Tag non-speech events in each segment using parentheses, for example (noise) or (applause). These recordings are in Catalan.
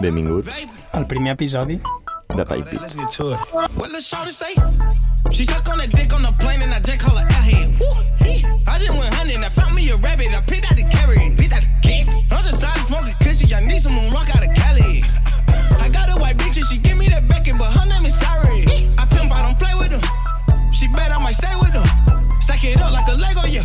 Benvinguts El primer episodi de Type Beat. Let's get to it. What the shorty say? She suck on that dick on the plane and I just call her airhead. Woo. I just went hunting, I found me a rabbit, I picked out the carrot, picked out the cat. I'm just tired of smoking cushy, I need someone rock out of Cali. I got a white bitch and she give me that bacon, but her name is Sorry. I pimp, I don't play with her. She bet I might stay with her. Stack it up like a Lego, yeah.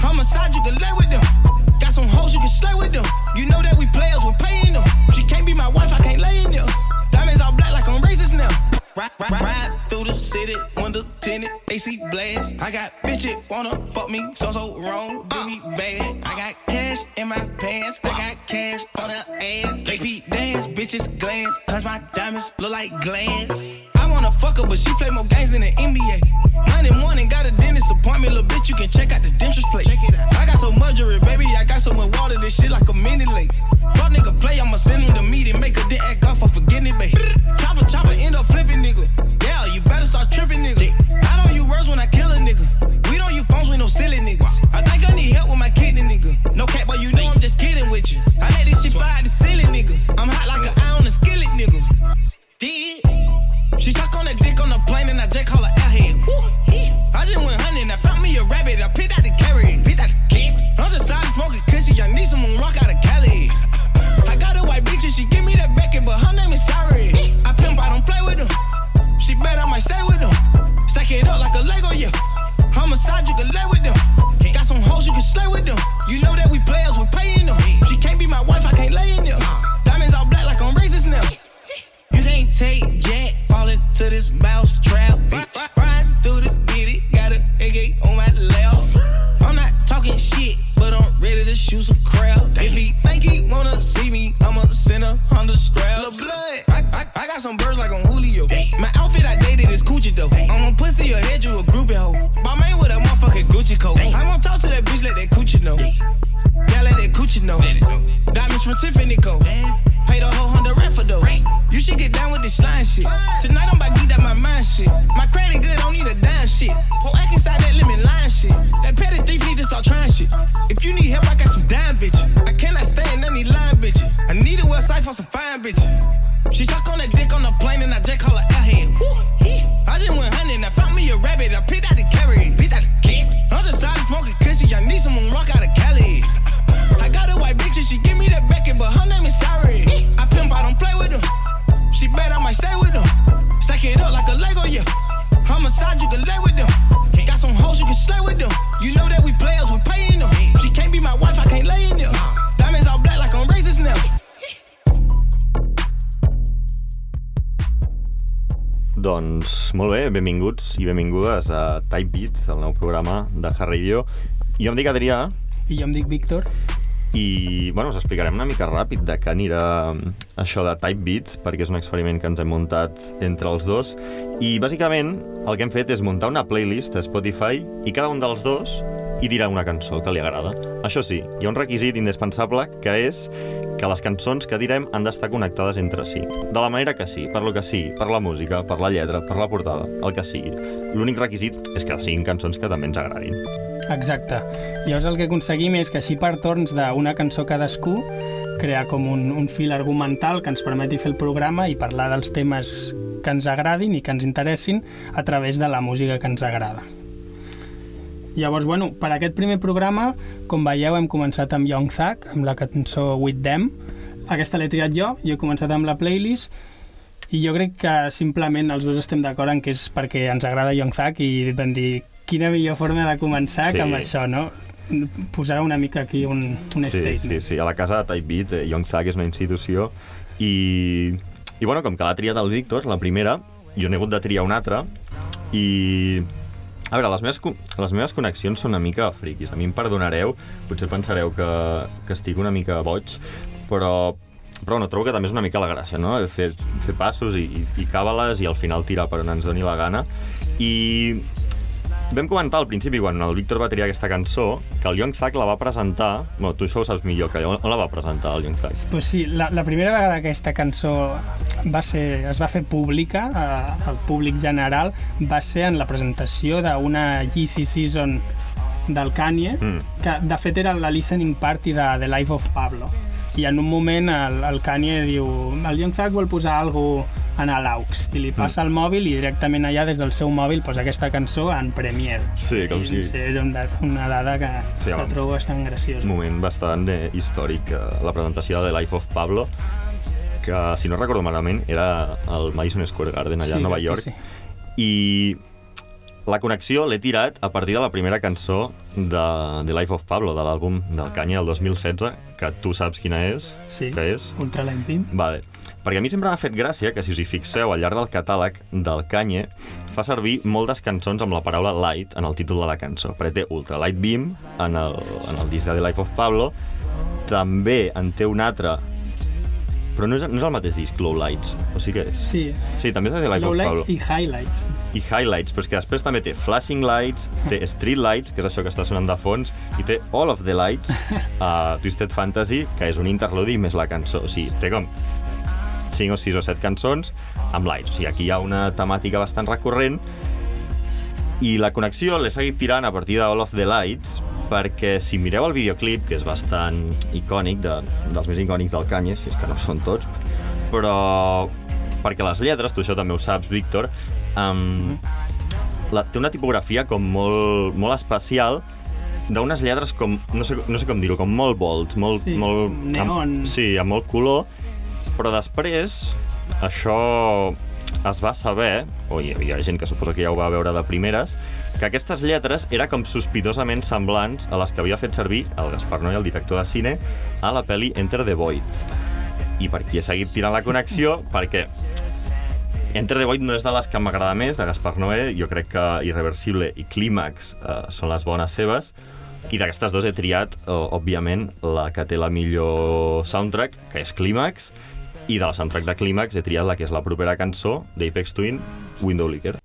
Homicide, you can lay with them. Got some hoes, you can slay with them. You know that we players, we paying them. She can't be my wife, I can't lay in there. Diamonds all black like I'm racist now. Ride, ride, ride through the city, window tinted, AC blast. I got bitches wanna fuck me, so so wrong, do me bad. I got cash in my pants, I got cash on her ass. JP dance, bitches glance, cause my diamonds look like glass. I wanna fuck her, but she play more games than the NBA. Monday morning, got a dentist appointment, little bitch, you can check out the dentist plate. Check it out. I got so much jewelry, baby, I got so much water, this shit like a mini lake. Fuck nigga play, I'ma send him the meeting, make a dick act off for forgetting it, babe. Chopper, chopper, end up Tiffany Doncs molt bé, benvinguts i benvingudes a Type Beat, el nou programa de Hard Radio. Jo em dic Adrià i jo em dic Víctor. i bueno, us explicarem una mica ràpid de què anirà mm, això de Type Beat, perquè és un experiment que ens hem muntat entre els dos. I bàsicament el que hem fet és muntar una playlist a Spotify i cada un dels dos hi dirà una cançó que li agrada. Això sí, hi ha un requisit indispensable que és que les cançons que direm han d'estar connectades entre si. De la manera que sí, per lo que sí, per la música, per la lletra, per la portada, el que sigui. L'únic requisit és que siguin cançons que també ens agradin. Exacte. Llavors el que aconseguim és que així per torns d'una cançó cadascú crear com un, un fil argumental que ens permeti fer el programa i parlar dels temes que ens agradin i que ens interessin a través de la música que ens agrada. Llavors, bueno, per aquest primer programa, com veieu, hem començat amb Young Thug, amb la cançó With Them. Aquesta l'he triat jo, jo he començat amb la playlist, i jo crec que simplement els dos estem d'acord en que és perquè ens agrada Young Thug i vam dir quina millor forma de començar Sí. que amb això, no? Posar una mica aquí un, un Sí, statement. sí, sí. A la casa de Type Beat, eh, Young Thug és una institució i, i bueno, com que l'ha triat el Víctor, la primera, jo n'he hagut de triar una altra i... A veure, les meves, les meves connexions són una mica friquis. A mi em perdonareu, potser pensareu que, que estic una mica boig, però, però no, trobo que també és una mica la gràcia, no? Fer, fer passos i, i, i càbales i al final tirar per on ens doni la gana. I vam comentar al principi, quan el Víctor va triar aquesta cançó, que el Young Thug la va presentar... Bueno, tu això ho saps millor que. On la va presentar, el Young Thug? Pues sí, la, la primera vegada que aquesta cançó va ser, es va fer pública eh, al públic general va ser en la presentació d'una GC Season del Kanye, Mm. que de fet era la listening party de The Life of Pablo. I en un moment el, el Kanye diu el Young Thug vol posar alguna en l'aux i li passa el mòbil i directament allà des del seu mòbil posa aquesta cançó en Premiere. Sí, com si- sí, és un dat, una dada que, Sí, que home. trobo bastant graciosa. un moment bastant eh, històric, eh, la presentació de The Life of Pablo, que, si no recordo malament, era al Madison Square Garden, allà Sí, a Nova York. sí. I la connexió l'he tirat a partir de la primera cançó de The Life of Pablo, de l'àlbum del Kanye del 2016, que tu saps quina és, Sí, que és... Ultra Limping. Vale. Perquè a mi sempre m'ha fet gràcia que si us hi fixeu al llarg del catàleg del Kanye fa servir moltes cançons amb la paraula light en el títol de la cançó. Perquè té Ultra Light Beam en el, en el disc de The Life of Pablo, també en té un altre però no és, no és el mateix disc, Low Lights. O sigui que és... Sí, Sí, també és de Life of lowlights Pablo. i highlights. I Highlights, però és que després també té Flashing Lights, té (laughs) Street Lights, que és això que està sonant de fons, i té All of the Lights, (laughs) a Twisted Fantasy, que és un interludi més la cançó. O sigui, té com 5 o 6 o 7 cançons amb lights. O sigui, aquí hi ha una temàtica bastant recurrent i la connexió l'he seguit tirant a partir de All of the Lights perquè si mireu el videoclip, que és bastant icònic, de, dels més icònics del Kanye, si és que no són tots, però perquè les lletres, tu això també ho saps, Víctor, um, la, té una tipografia com molt, molt especial d'unes lletres com, no sé, no sé com dir-ho, com molt bold, molt... Sí, molt neon. Amb, sí, amb molt color, però després això es va saber, o hi havia gent que suposo que ja ho va veure de primeres, que aquestes lletres era com sospitosament semblants a les que havia fet servir el Gaspar Noé, el director de cine, a la pel·li Enter the Void. I per aquí he seguit tirant la connexió, (laughs) perquè Enter the Void no és de les que m'agrada més, de Gaspar Noé, jo crec que Irreversible i Clímax eh, són les bones seves, i d'aquestes dues he triat, eh, òbviament, la que té la millor soundtrack, que és Clímax, i de soundtrack de Clímax he triat la que és la propera cançó d'Apex Twin, Window Licker.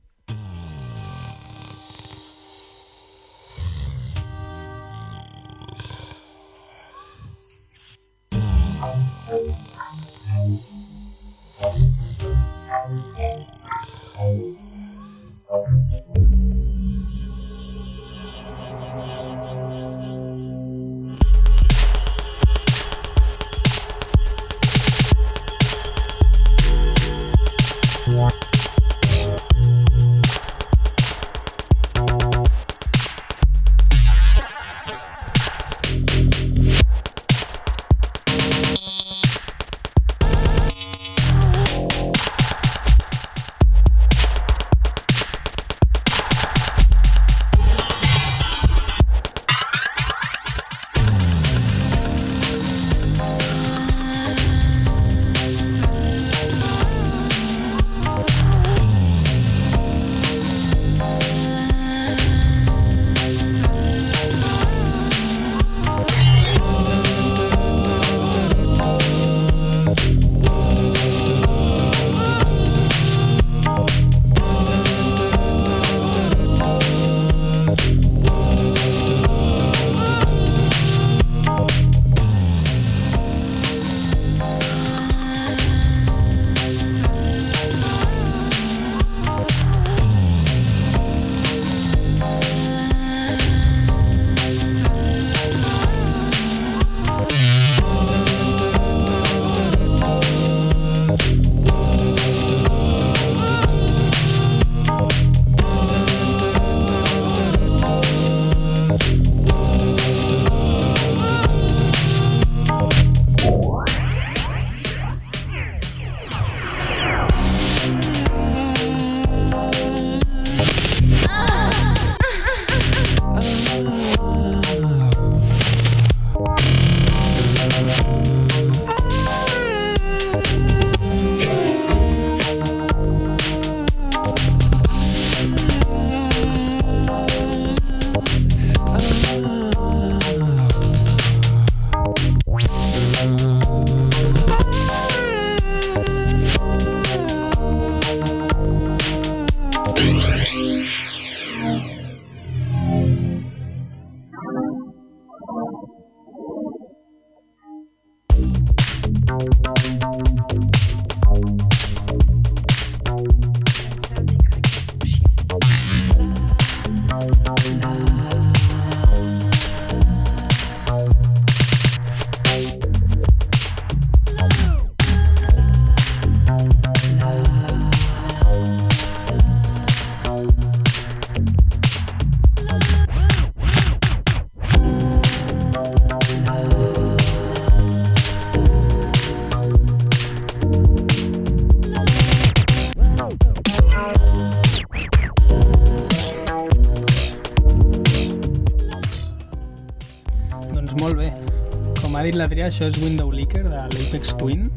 Això és Window Leaker de l'Apex Twin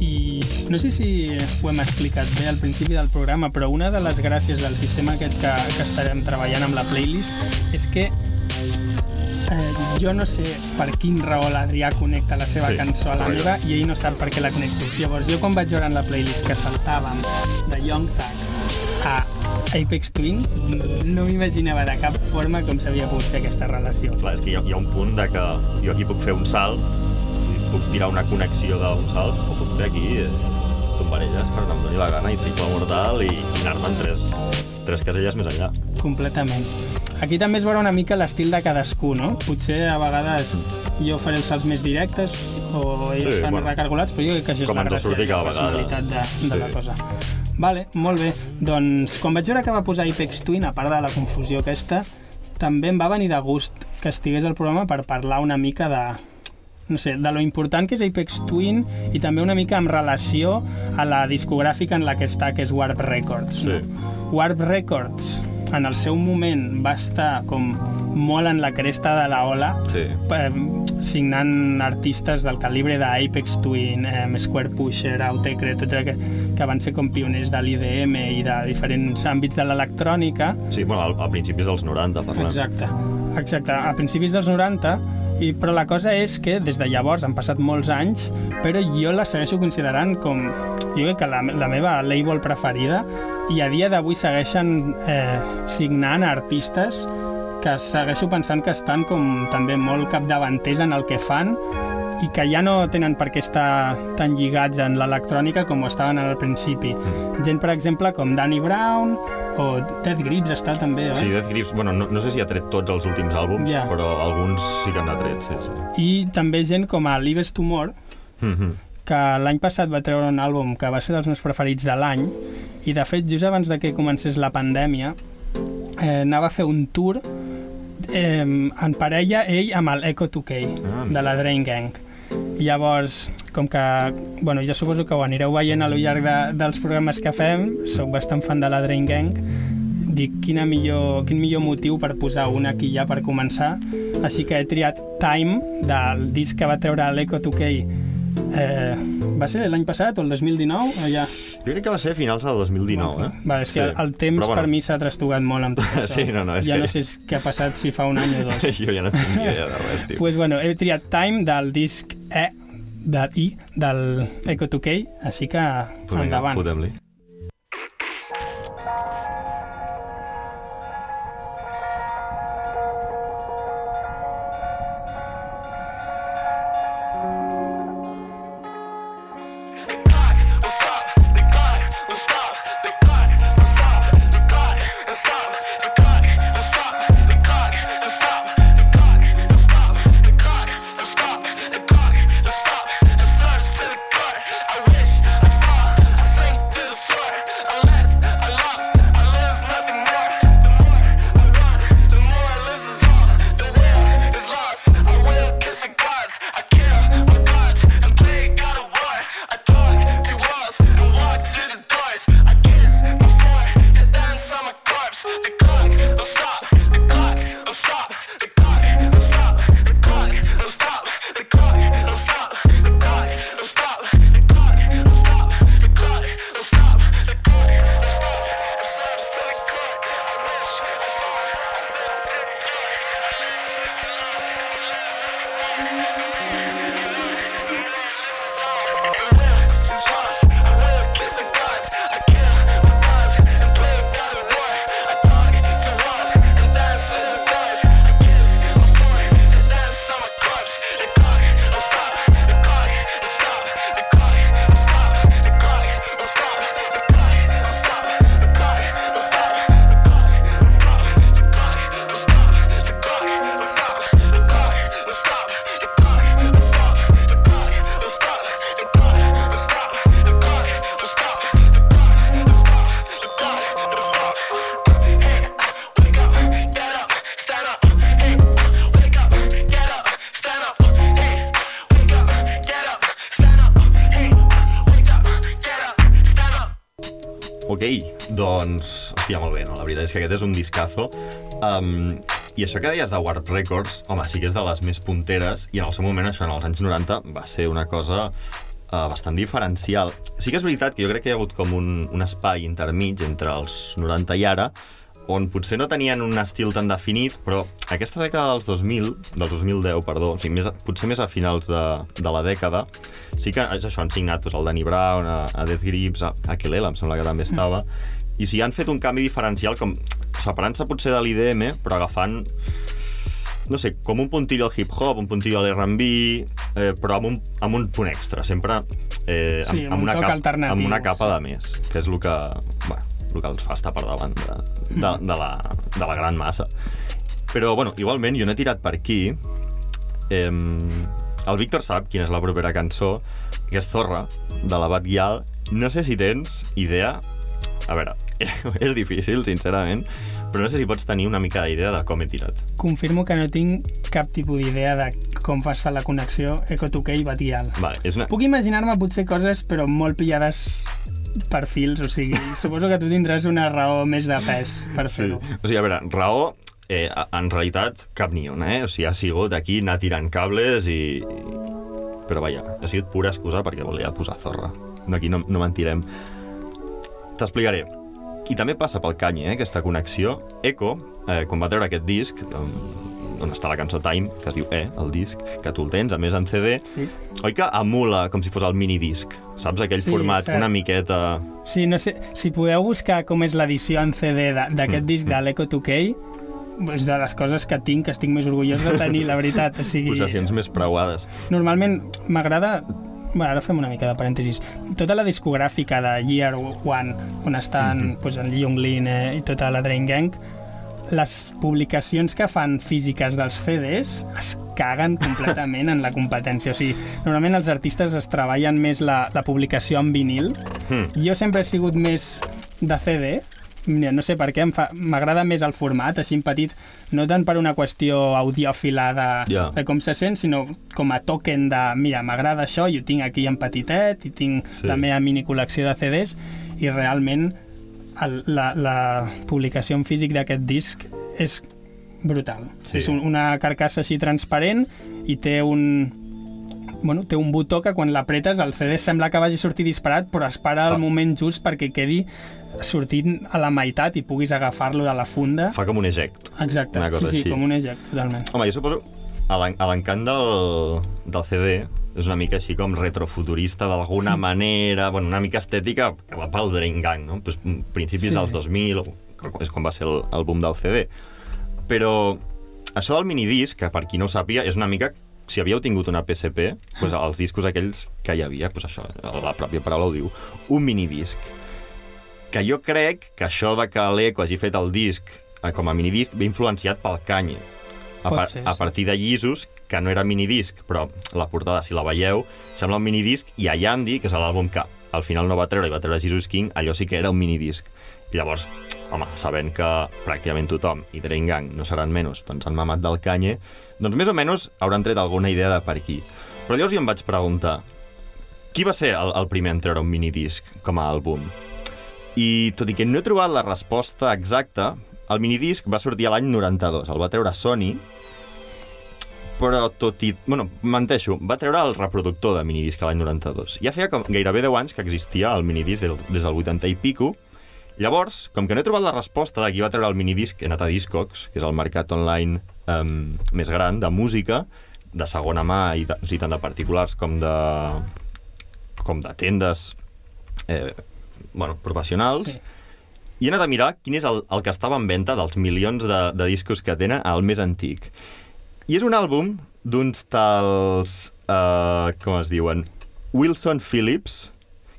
i no sé si ho hem explicat bé al principi del programa, però una de les gràcies del sistema aquest que, que estarem treballant amb la playlist és que eh, jo no sé per quin raó l'Adrià connecta la seva Sí, cançó a la meva i ell no sap per què la connecto. Llavors, jo quan vaig veure en la playlist que saltàvem de Young Thug a Apex Twin, no m'imaginava de cap forma com s'havia pogut fer aquesta relació. Clar, és que hi ha, hi ha un punt de que jo aquí puc fer un salt, puc tirar una connexió d'un salt, o puc fer aquí eh, tombarelles quan em doni la gana i triple mortal i, i anar-me'n tres, tres caselles més enllà. Completament. Aquí també es veurà una mica l'estil de cadascú, no? Potser a vegades jo faré els salts més directes o ells Sí, fan bueno. recargolats, però jo crec que això és la gràcia la personalitat de, de Sí. la cosa. Vale, molt bé. Doncs quan vaig veure que va posar Apex Twin, a part de la confusió aquesta, també em va venir de gust que estigués al programa per parlar una mica de, no sé, de lo important que és Apex Twin i també una mica en relació a la discogràfica en la que està, que és Warp Records. Sí. No? Warp Records en el seu moment va estar com molt en la cresta de la ola Sí. eh, signant artistes del calibre d'Apex Twin, eh, Square Pusher, Autechre, tot que, que van ser com pioners de l'IDM i de diferents àmbits de l'electrònica Sí, bueno, al- a principis dels 90, parlem. Exacte, exacte. A principis dels 90, i, però la cosa és que des de llavors han passat molts anys, però jo la segueixo considerant com, jo crec que la, la meva label preferida, i a dia d'avui segueixen eh, signant artistes que segueixo pensant que estan com també molt capdavanters en el que fan i que ja no tenen per què estar tan lligats en l'electrònica com ho estaven al principi. Gent, per exemple, com Danny Brown o Ted Grips està també, oi? Sí, Death Grips, bueno, no, no sé si ha tret tots els últims àlbums, Ja. però alguns sí que n'ha tret, sí, sí. I també gent com a Lives to More, Mhm. que l'any passat va treure un àlbum que va ser dels meus preferits de l'any, i de fet, just abans de que comencés la pandèmia, eh, anava a fer un tour eh, en parella, ell amb el Echo 2K, Ah. de la Drain Gang. I llavors, com que, bueno, jo suposo que ho anireu veient a lo llarg de, dels programes que fem, sóc bastant fan de la Drain Gang, dic quina millor, quin millor motiu per posar una aquí ja per començar, així que he triat Time, del disc que va treure l'Echo 2K Eh, va ser l'any passat o el 2019? O ja? Jo crec que va ser a finals del 2019, eh? Vale, és que Sí. el temps Però, bueno. per mi s'ha trastogat molt amb tot (laughs) això. Sí, no, no, és ja que- no sé què ha passat, si fa un any o dos. (laughs) jo ja no tinc idea de res, tio. pues bueno, he triat Time del disc E del I del Echo 2K, així que Pues vinga, endavant. fotem-li. És que aquest és un discazo. Um, I això que deies de Warp Records, home, sí que és de les més punteres, i en el seu moment, això, en els anys 90, va ser una cosa uh, bastant diferencial. Sí que és veritat que jo crec que hi ha hagut com un, un espai intermig entre els 90 i ara, on potser no tenien un estil tan definit, però aquesta dècada dels 2000, del 2010, perdó, o sigui, més, potser més a finals de, de la dècada, sí que és això, han signat doncs, el Danny Brown, a, a Death Grips, a, a Kelela, em sembla que també estava, i sigui, han fet un canvi diferencial, com separant-se potser de l'IDM, però agafant no sé, com un puntillo al hip-hop, un puntillo a l'R&B, eh, però amb un, amb un punt extra, sempre eh, Sí, amb un una cap, amb una capa de més, que és el que, bueno, el que els fa estar per davant de, de, de, la, de la gran massa. Però, bueno, igualment, jo n'he tirat per aquí. Eh, el Víctor sap quina és la propera cançó, que és Zorra, de la Bat Gyal. No sé si tens idea... A veure, (laughs) és difícil, sincerament, però no sé si pots tenir una mica d'idea de com he tirat. Confirmo que no tinc cap tipus d'idea de com fas fer la connexió Eco2K i Batial. Vale, és una... Puc imaginar-me potser coses, però molt pillades per fils, o sigui, (laughs) suposo que tu tindràs una raó més de pes per Sí. fer-ho. O sigui, a veure, raó, eh, en realitat, cap ni una, eh? O sigui, ha sigut aquí anar tirant cables i... Però vaja, ha sigut pura excusa perquè volia posar zorra. Aquí no, no mentirem. T'explicaré. I també passa pel cany, eh, aquesta connexió. Eco, eh, quan va treure aquest disc, on, està la cançó Time, que es diu E, el disc, que tu el tens, a més en CD, Sí. oi que emula com si fos el minidisc? Saps aquell Sí, format cert. una miqueta... Sí, no sé, si podeu buscar com és l'edició en CD d'aquest Mm, disc de l'Eco2K, és de les coses que tinc, que estic més orgullós de tenir, la veritat. O sigui, Possessions més preuades. Normalment m'agrada... Bueno, ara fem una mica de parèntesis. Tota la discogràfica de Year One, on estan mm -hmm. pues, en Young Lin eh, i tota la Drain Gang, les publicacions que fan físiques dels CDs es caguen completament en la competència. O sigui, normalment els artistes es treballen més la, la publicació en vinil. Hmm. Jo sempre he sigut més de CD, Mira, no sé per què, m'agrada més el format, així en petit, no tant per una qüestió audiòfila de, Ja. de com se sent, sinó com a token de, mira, m'agrada això, i ho tinc aquí en petitet, i tinc sí. la meva mini col·lecció de CDs, i realment el, la, la publicació en físic d'aquest disc és brutal. Sí. És un, una carcassa així transparent i té un, bueno, té un botó que quan l'apretes el CD sembla que vagi a sortir disparat, però es para Fa- al moment just perquè quedi sortint a la meitat i puguis agafar-lo de la funda. Fa com un eject. Exacte, sí, sí, així. com un eject, totalment. Home, jo suposo a l'en- a l'encant del, del CD és una mica així com retrofuturista d'alguna manera, bueno, una mica estètica que va pel Drain Gang, no? Pues, principis Sí. dels 2000, o- és quan va ser el, el boom del CD. Però això del minidisc, que per qui no ho sàpiga, és una mica si havíeu tingut una PSP, doncs els discos aquells que hi havia, doncs això, la pròpia paraula ho diu, un minidisc. Que jo crec que això de que l'Eco hagi fet el disc eh, com a minidisc ve influenciat pel Kanye. A, par ser, a sí. partir de Llisos, que no era minidisc, però la portada, si la veieu, sembla un minidisc, i a Yandy, que és l'àlbum que al final no va treure i va treure Jesus King, allò sí que era un minidisc. I llavors, home, sabent que pràcticament tothom, i Drain Gang no seran menys, doncs han mamat del Kanye, doncs més o menys hauran tret alguna idea de per aquí. Però llavors jo em vaig preguntar, qui va ser el, el primer en treure un minidisc com a àlbum? I tot i que no he trobat la resposta exacta, el minidisc va sortir a l'any 92, el va treure Sony, però tot i... Bueno, menteixo, va treure el reproductor de minidisc l'any 92. Ja feia com gairebé 10 anys que existia el minidisc del, des del 80 i pico. Llavors, com que no he trobat la resposta de qui va treure el minidisc, he anat a Discogs, que és el mercat online um, més gran de música, de segona mà, i de, o sigui, tant de particulars com de, com de tendes eh, bueno, professionals. Sí. I he anat a mirar quin és el, el que estava en venda dels milions de, de discos que tenen al més antic. I és un àlbum d'uns tals... Uh, com es diuen? Wilson Phillips,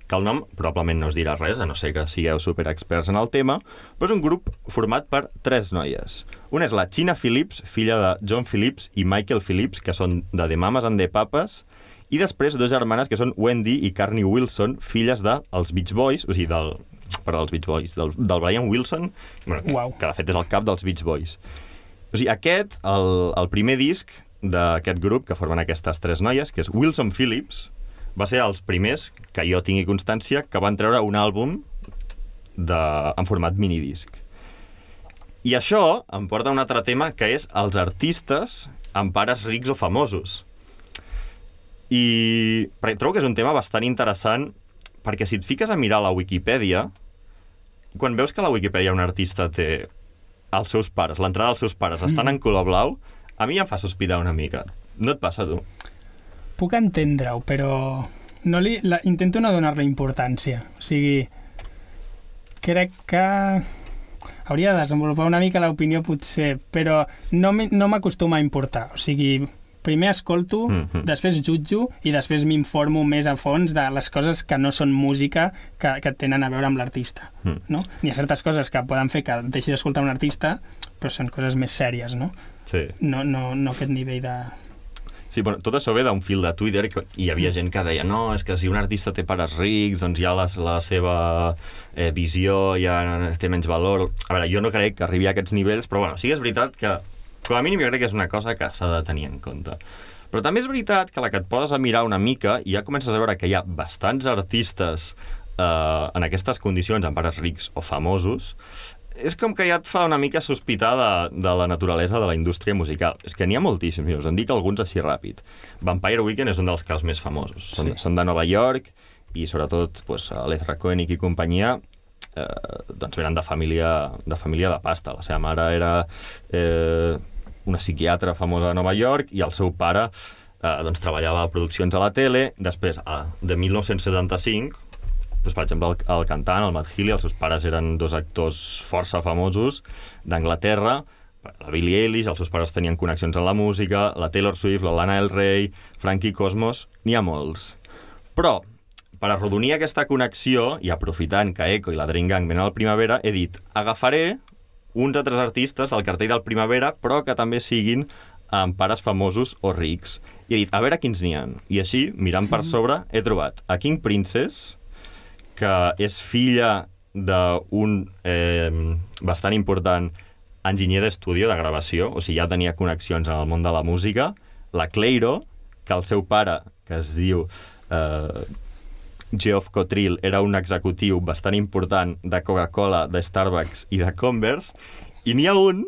que el nom probablement no us dirà res, a no ser que sigueu superexperts en el tema, però és un grup format per tres noies. Una és la China Phillips, filla de John Phillips i Michael Phillips, que són de The Mamas and the Papas, i després dues germanes que són Wendy i Carney Wilson, filles dels de, Beach Boys, o sigui, del, perdó, dels Beach Boys, del, del Brian Wilson, bueno, que, Uau. que de fet és el cap dels Beach Boys. O sigui, aquest, el, el primer disc d'aquest grup que formen aquestes tres noies, que és Wilson Phillips, va ser els primers que jo tingui constància que van treure un àlbum de, en format minidisc. I això em porta a un altre tema, que és els artistes amb pares rics o famosos. I trobo que és un tema bastant interessant perquè si et fiques a mirar la Wikipedia, quan veus que la Wikipedia un artista té els seus pares, l'entrada dels seus pares estan en color blau, a mi em fa sospitar una mica. No et passa, tu? Puc entendre-ho, però no li, la, intento no donar-li importància. O sigui, crec que hauria de desenvolupar una mica l'opinió potser, però no m'hi- no m'acostuma a importar. O sigui, primer escolto, Mhm. després jutjo i després m'informo més a fons de les coses que no són música que, que tenen a veure amb l'artista. Mm. No? N'hi ha certes coses que poden fer que deixi d'escoltar un artista, però són coses més sèries, no? Sí. No, no, no aquest nivell de... Sí, bueno, tot això ve d'un fil de Twitter que hi havia gent que deia no, és que si un artista té pares rics, doncs ja la, la seva eh, visió ja té menys valor. A veure, jo no crec que arribi a aquests nivells, però bueno, sí que és veritat que, com a mínim, jo crec que és una cosa que s'ha de tenir en compte. Però també és veritat que la que et poses a mirar una mica i ja comences a veure que hi ha bastants artistes eh, en aquestes condicions, amb pares rics o famosos, és com que ja et fa una mica sospitar de, de la naturalesa de la indústria musical. És que n'hi ha moltíssims, i us en dic alguns així ràpid. Vampire Weekend és un dels casos més famosos. Són, Sí. són de Nova York i sobretot pues, l'Ezra Koenig i companyia eh, doncs venen de família, de família de pasta. La seva mare era eh, una psiquiatra famosa de Nova York i el seu pare eh, doncs, treballava a produccions a la tele. Després, a, de 1975, doncs, per exemple, el, el cantant, el Matt Healy, els seus pares eren dos actors força famosos d'Anglaterra, la Billie Eilish, els seus pares tenien connexions amb la música, la Taylor Swift, la Lana Del Rey, Frankie Cosmos, n'hi ha molts. Però, per arrodonir aquesta connexió, i aprofitant que Echo i la Dream Gang venen al Primavera, he dit, agafaré uns altres artistes del cartell del Primavera, però que també siguin amb pares famosos o rics. I he dit, a veure quins n'hi ha. I així, mirant per sobre, he trobat a King Princess, que és filla d'un eh, bastant important enginyer d'estudi de gravació, o sigui, ja tenia connexions en el món de la música, la Cleiro, que el seu pare, que es diu eh, Geoff Cotrill, era un executiu bastant important de Coca-Cola, de Starbucks i de Converse, i n'hi ha un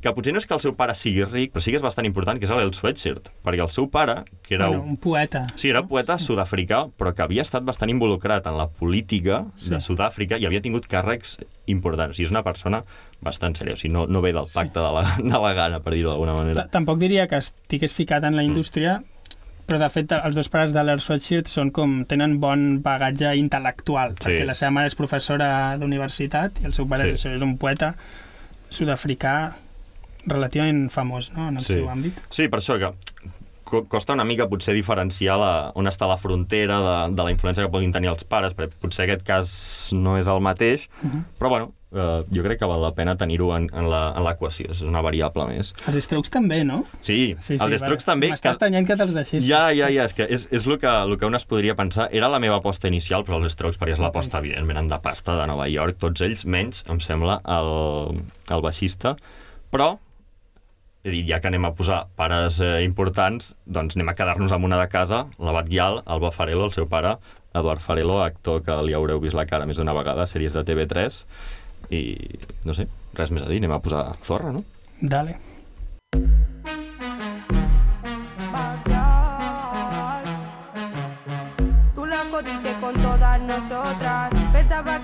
que potser no és que el seu pare sigui ric, però sí que és bastant important, que és el Sweatshirt, perquè el seu pare, que era Bueno, un, un poeta. Sí, era poeta sud-africà, però que havia estat bastant involucrat en la política Sí. de Sud-àfrica i havia tingut càrrecs importants. O sigui, és una persona bastant sèria. O sigui, no, no ve del pacte de, la, (laughs) de la gana, per dir-ho d'alguna manera. Ta- Tampoc diria que estigués ficat en la Mm. Però de fet els dos pares de l'Air Sweatshirt són com, tenen bon bagatge intel·lectual, Sí. perquè la seva mare és professora d'universitat i el seu pare Sí. és, és un poeta sud-africà relativament famós no? en el Sí. seu àmbit. Sí, per això que costa una mica potser diferenciar la, on està la frontera de, de la influència que puguin tenir els pares, perquè potser aquest cas no és el mateix, Mhm. però bueno, eh, jo crec que val la pena tenir-ho en, en l'equació, és una variable més. Els Strokes també, no? Sí, sí, sí els Strokes també... M'està estranyant que te'ls deixessis. Ja, ja, ja, és que és, és el, que, el que un es podria pensar. Era la meva aposta inicial, però els Strokes, perquè és l'aposta, evidentment, de pasta de Nova York, tots ells, menys, em sembla, el, el baixista. Però, he dit, ja que anem a posar pares eh, importants, doncs anem a quedar-nos amb una de casa, la Batguial, Alba Farelo, el seu pare, Eduard Farelo, actor que li haureu vist la cara més d'una vegada sèries de TV3, i, no sé, res més a dir, anem a posar zorra, no? Dale. Tú la jodiste con todas nosotras.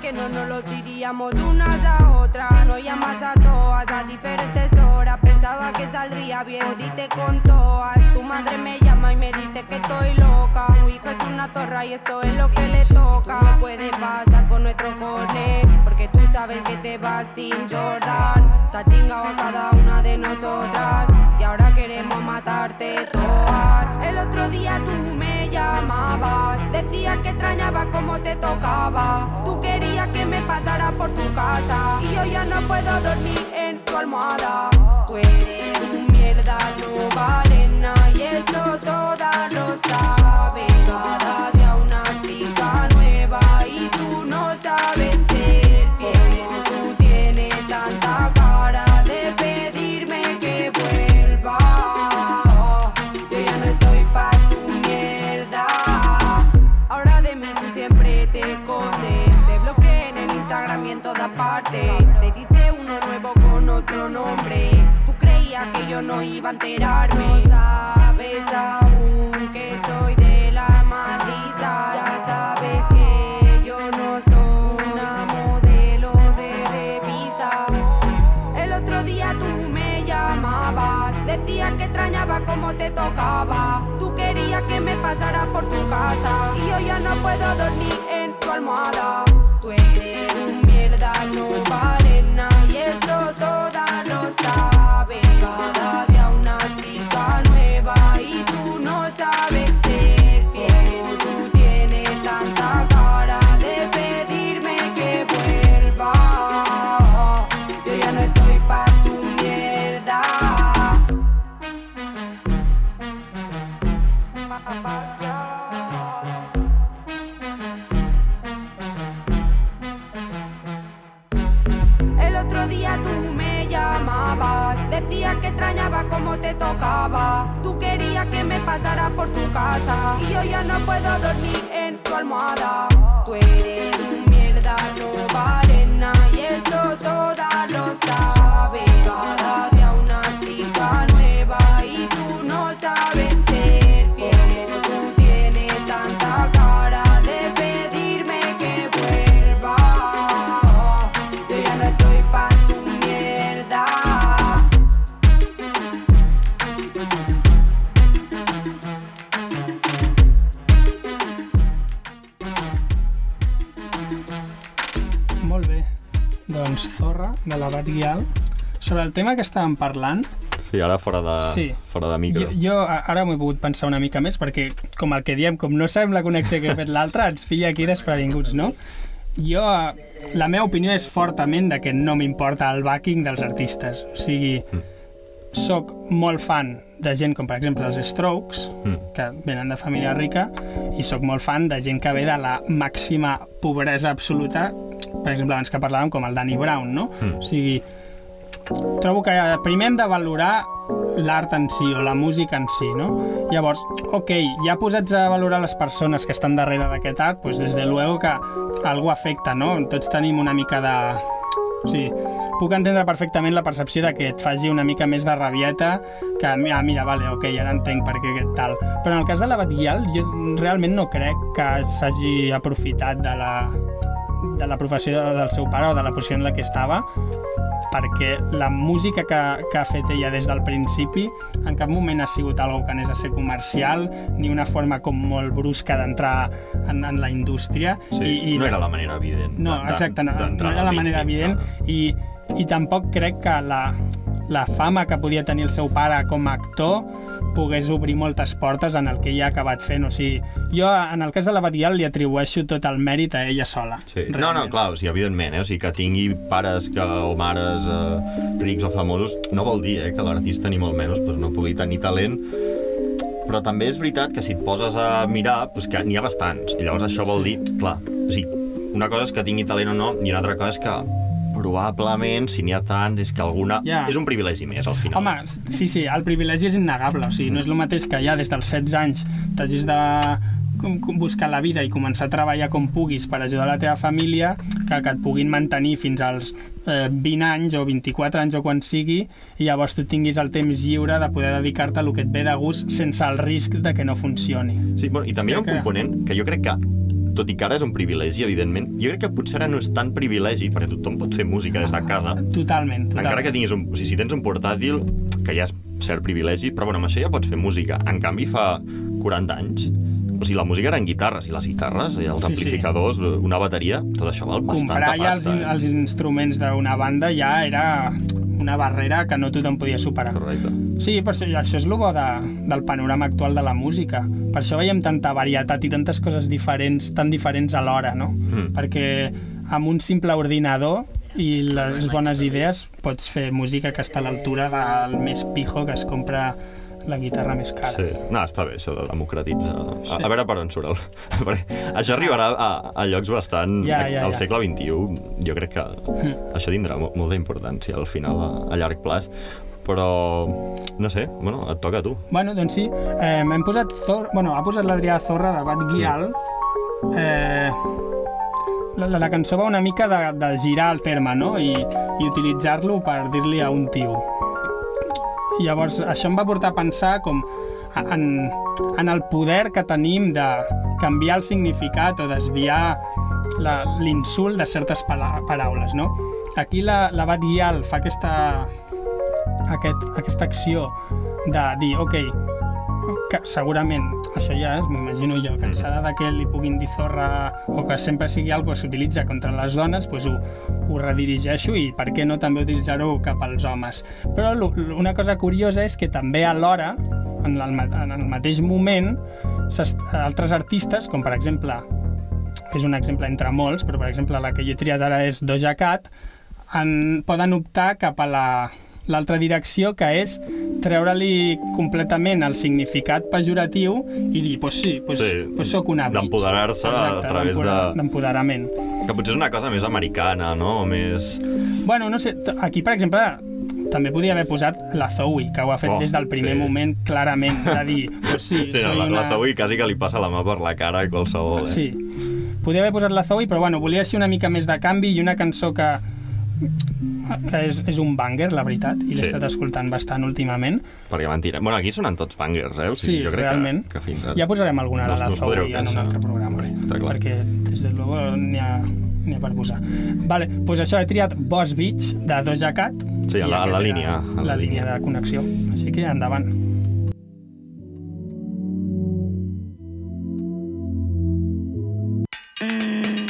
Que no nos lo diríamos unas a otras. No llamas a todas a diferentes horas. Pensaba que saldría bien, jodiste con todas. Tu madre me llama y me dice que estoy loca. Tu hija es una zorra y eso es lo que le toca. No puede pasar por nuestro corner. Porque tú sabes que te vas sin Jordan. Has chingado a cada una de nosotras. Y ahora queremos matarte todas. El otro día tú me llamabas. Decías que extrañaba cómo te tocaba. Tú querías que me pasara por tu casa. Y yo ya no puedo dormir en tu almohada. Tú eres mierda, no vale bloqueé en todas partes. Te diste uno nuevo con otro no iba a enterarme. No sabes aún que soy de la maldita. Ya sabes que yo no soy una modelo de revista. El otro día tú me llamabas, decías que extrañaba cómo te tocaba. Tú querías que me pasara por tu casa y yo ya no puedo dormir en tu almohada. Tú eres tocaba. Tú querías que me pasara por tu casa y yo ya no puedo dormir en tu almohada. Tú eres un mierda, no vales nada y eso todas de la Bat Guial. Sobre el tema que estàvem parlant, Sí, ara fora de, Sí. fora de micro. jo, jo ara m'ho he pogut pensar una mica més, perquè, com el que diem, com no sabem la connexió que ha fet l'altre, ens filla aquí desprevinguts, no? Jo, la meva opinió és fortament de que no m'importa el backing dels artistes. O sigui, sóc molt fan de gent com, per exemple, els Strokes, Mm. que venen de família rica, i sóc molt fan de gent que ve de la màxima pobresa absoluta, per exemple, abans que parlàvem, com el Danny Brown, no? Mm. O sigui, trobo que primer hem de valorar l'art en si o la música en si, no? Llavors, ok, ja posats a valorar les persones que estan darrere d'aquest art, doncs des de luego que algú afecta, no? Tots tenim una mica de... Sí, puc entendre perfectament la percepció de que et faci una mica més de rabieta que, ah, mira, vale, ok, ara entenc per què aquest tal. Però en el cas de la Batguial, jo realment no crec que s'hagi aprofitat de la, de la professió del seu pare o de la posició en la que estava perquè la música que, que ha fet ella des del principi en cap moment ha sigut algo que anés a ser comercial ni una forma com molt brusca d'entrar en, en la indústria Sí, no era la manera evident. no, exacte, no, no era la manera evident i, i tampoc crec que la, la fama que podia tenir el seu pare com a actor pogués obrir moltes portes en el que ella ha acabat fent. O sigui, jo, en el cas de la Batial, li atribueixo tot el mèrit a ella sola. Sí. No, no, clar, o sigui, evidentment, eh? o sigui, que tingui pares que, o mares eh, rics o famosos, no vol dir eh, que l'artista ni molt menys doncs, no pugui tenir talent, però també és veritat que si et poses a mirar, doncs que n'hi ha bastants, i llavors això vol dir, clar, o sigui, una cosa és que tingui talent o no, i una altra cosa és que probablement, si n'hi ha tants, és que alguna... Ja. És un privilegi més, al final. Home, sí, sí, el privilegi és innegable. O sigui, no és el mateix que ja des dels 16 anys t'hagis de buscar la vida i començar a treballar com puguis per ajudar la teva família que que et puguin mantenir fins als eh, 20 anys o 24 anys o quan sigui i llavors tu tinguis el temps lliure de poder dedicar-te a el que et ve de gust sense el risc de que no funcioni. Sí, bueno, i també hi ha un component que jo crec que tot i que ara és un privilegi, evidentment, jo crec que potser ara no és tan privilegi, perquè tothom pot fer música des de casa, Totalment, totalment. Encara que tinguis un... O sigui, si tens un portàtil, que ja és cert privilegi, però bueno, amb això ja pots fer música. En canvi, fa 40 anys, o sigui, la música eren guitarres, i les guitarres, i els Sí, sí. amplificadors, una bateria, tot això val comprar bastanta ja els, pasta. in- els instruments d'una banda ja era una barrera que no tothom podia superar. Correcte. Sí, per això, això és el bo de, del panorama actual de la música. Per això veiem tanta varietat i tantes coses diferents, tan diferents alhora, no? Mm. Perquè amb un simple ordinador i les bones idees pots fer música que està a l'altura del més pijo que es compra la guitarra més cara. Sí. No, està bé, això de democratitzar. Sí. A, a veure per on surt el... (laughs) Això arribarà a, a llocs bastant... Ja, ja, al ja. segle XXI, jo crec que això tindrà mo molta importància al final, a, a llarg plaç. Però, no sé, bueno, et toca a tu. Bueno, doncs sí, eh, hem posat Zor... bueno, ha posat l'Adrià Zorra de Bat Guial. Eh, la, la, la cançó va una mica de, de girar el terme, no? I, i utilitzar-lo per dir-li a un tio. Llavors això em va portar a pensar com en, en el poder que tenim de canviar el significat o desviar l'insult de certes paraules, no? Aquí la, la Bat Guial fa aquesta, aquest, aquesta acció de dir, ok, que segurament, això ja és, m'imagino jo, cansada de que li puguin dir zorra o que sempre sigui algo que s'utilitza contra les dones, doncs ho, ho redirigeixo i per què no també utilitzar-ho cap als homes. Però una cosa curiosa és que també alhora, en el, en el mateix moment, altres artistes, com per exemple, és un exemple entre molts, però per exemple la que jo he triat ara és Doja Cat, en, poden optar cap a la l'altra direcció, que és treure-li completament el significat pejoratiu i dir, pues sí, pues, Sí, pues soc una bitch. d'empoderar-se a través de- D'empoderament. Que potser és una cosa més americana, no? O més... Bueno, no sé, aquí, per exemple, també podia haver posat la Zoe, que ho ha fet Oh, des del primer sí. moment clarament, de dir, (laughs) pues sí, Sí, soy la, una... la Zoe quasi que li passa la mà per la cara a qualsevol. Eh? Sí. Podia haver posat la Zoe, però bueno, volia ser una mica més de canvi i una cançó que que és, és un banger, la veritat, i l'he Sí. estat escoltant bastant últimament. Perquè van tirar... Bueno, aquí sonen tots bangers, eh? O Sí, sigui, jo crec realment. Que, que fins ara... Ja posarem alguna de la Zoe en un altre programa, Està clar. perquè, des de luego, n'hi ha, n'hi ha per posar. Vale, doncs això, he triat Boss Beach, de Doja Cat. Sí, a la- a la línia, a la La línia de connexió. Així que endavant. Mm,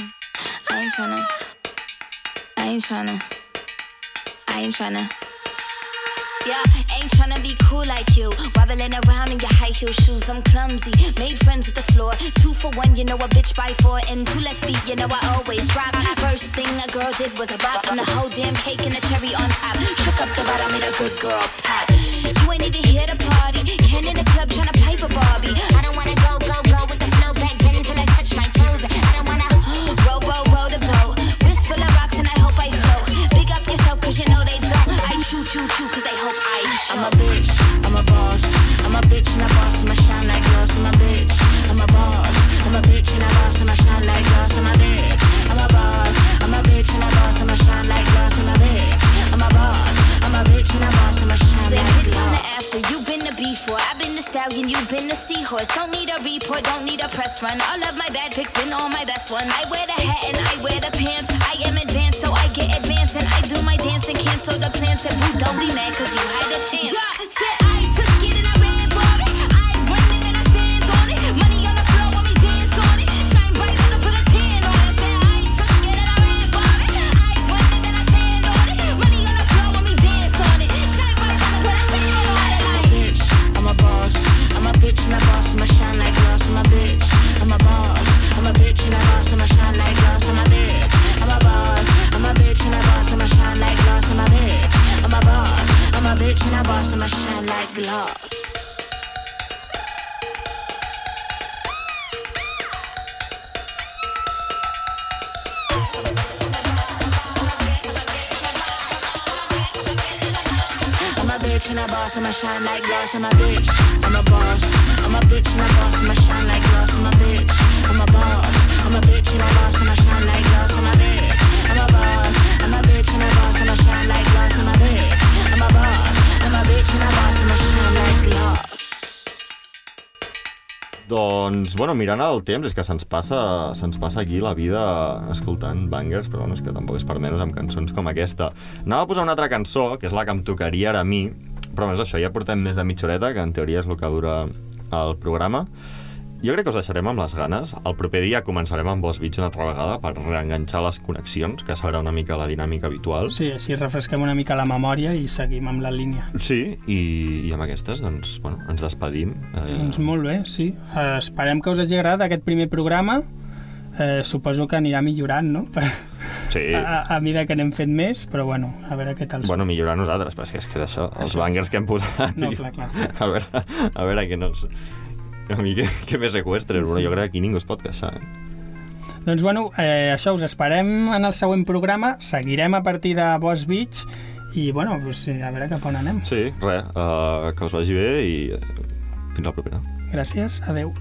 I ain't tryna. I ain't tryna. I ain't tryna. Yeah, ain't tryna be cool like you. Wobbling around in your high heel shoes, I'm clumsy. Made friends with the floor. Two for one, you know a bitch by four. And two left feet, you know I always drop. First thing a girl did was a bop. And the whole damn cake and the cherry on top. Shook up the bottom, made a good girl pop. You ain't even here to party. Ken in the club tryna pipe a Barbie. I don't wanna go, go, go You've been a seahorse. Don't need a report. Don't need a press run. All of my bad pics been all my best one. I wear the hat and I wear the pants. I am advanced, so I get advanced and I do my dance and cancel the plans. Said boo, don't be mad cause you had a chance. Yeah, I'm a and boss, I'ma shine like glass. Bitch and a boss, I'ma shine like glass. I'm a bitch, I'm a boss. I'm a bitch and a boss, I'ma shine like glass. I'm a bitch, I'm a boss. I'm a bitch and a boss, I'ma shine like glass. I'm a bitch, I'm a boss. I'm a bitch and a boss, I'ma shine like glass. I'm a bitch, Doncs, bueno, mirant el temps, és que se'ns passa, se'ns passa aquí la vida escoltant bangers, però bueno, és que tampoc és per menys amb cançons com aquesta. Anava a posar una altra cançó, que és la que em tocaria ara a mi, però més això, ja portem més de mitja horeta, que en teoria és el que dura el programa. Jo crec que us deixarem amb les ganes. El proper dia començarem amb Boss Beach una altra vegada per reenganxar les connexions, que serà una mica la dinàmica habitual. Sí, així refresquem una mica la memòria i seguim amb la línia. Sí, i, i amb aquestes, doncs, bueno, ens despedim. Eh, Doncs molt bé, sí. Eh, esperem que us hagi agradat aquest primer programa. Eh, suposo que anirà millorant, no? (laughs) Sí. a, a, a mesura que n'hem fet més, però bueno, a veure què tal. Bueno, millorar nosaltres, però és que és, això, els Això. bangers que hem posat. No, clar, clar. A veure, a veure que no... A mi que, que me seqüestres, bueno, jo crec que aquí ningú es pot queixar. Eh? Doncs bueno, eh, això us esperem en el següent programa. Seguirem a partir de Boss Beach i bueno, pues, eh, a veure cap on anem. Sí, res, uh, que us vagi bé i eh, fins la propera. Gràcies, adeu.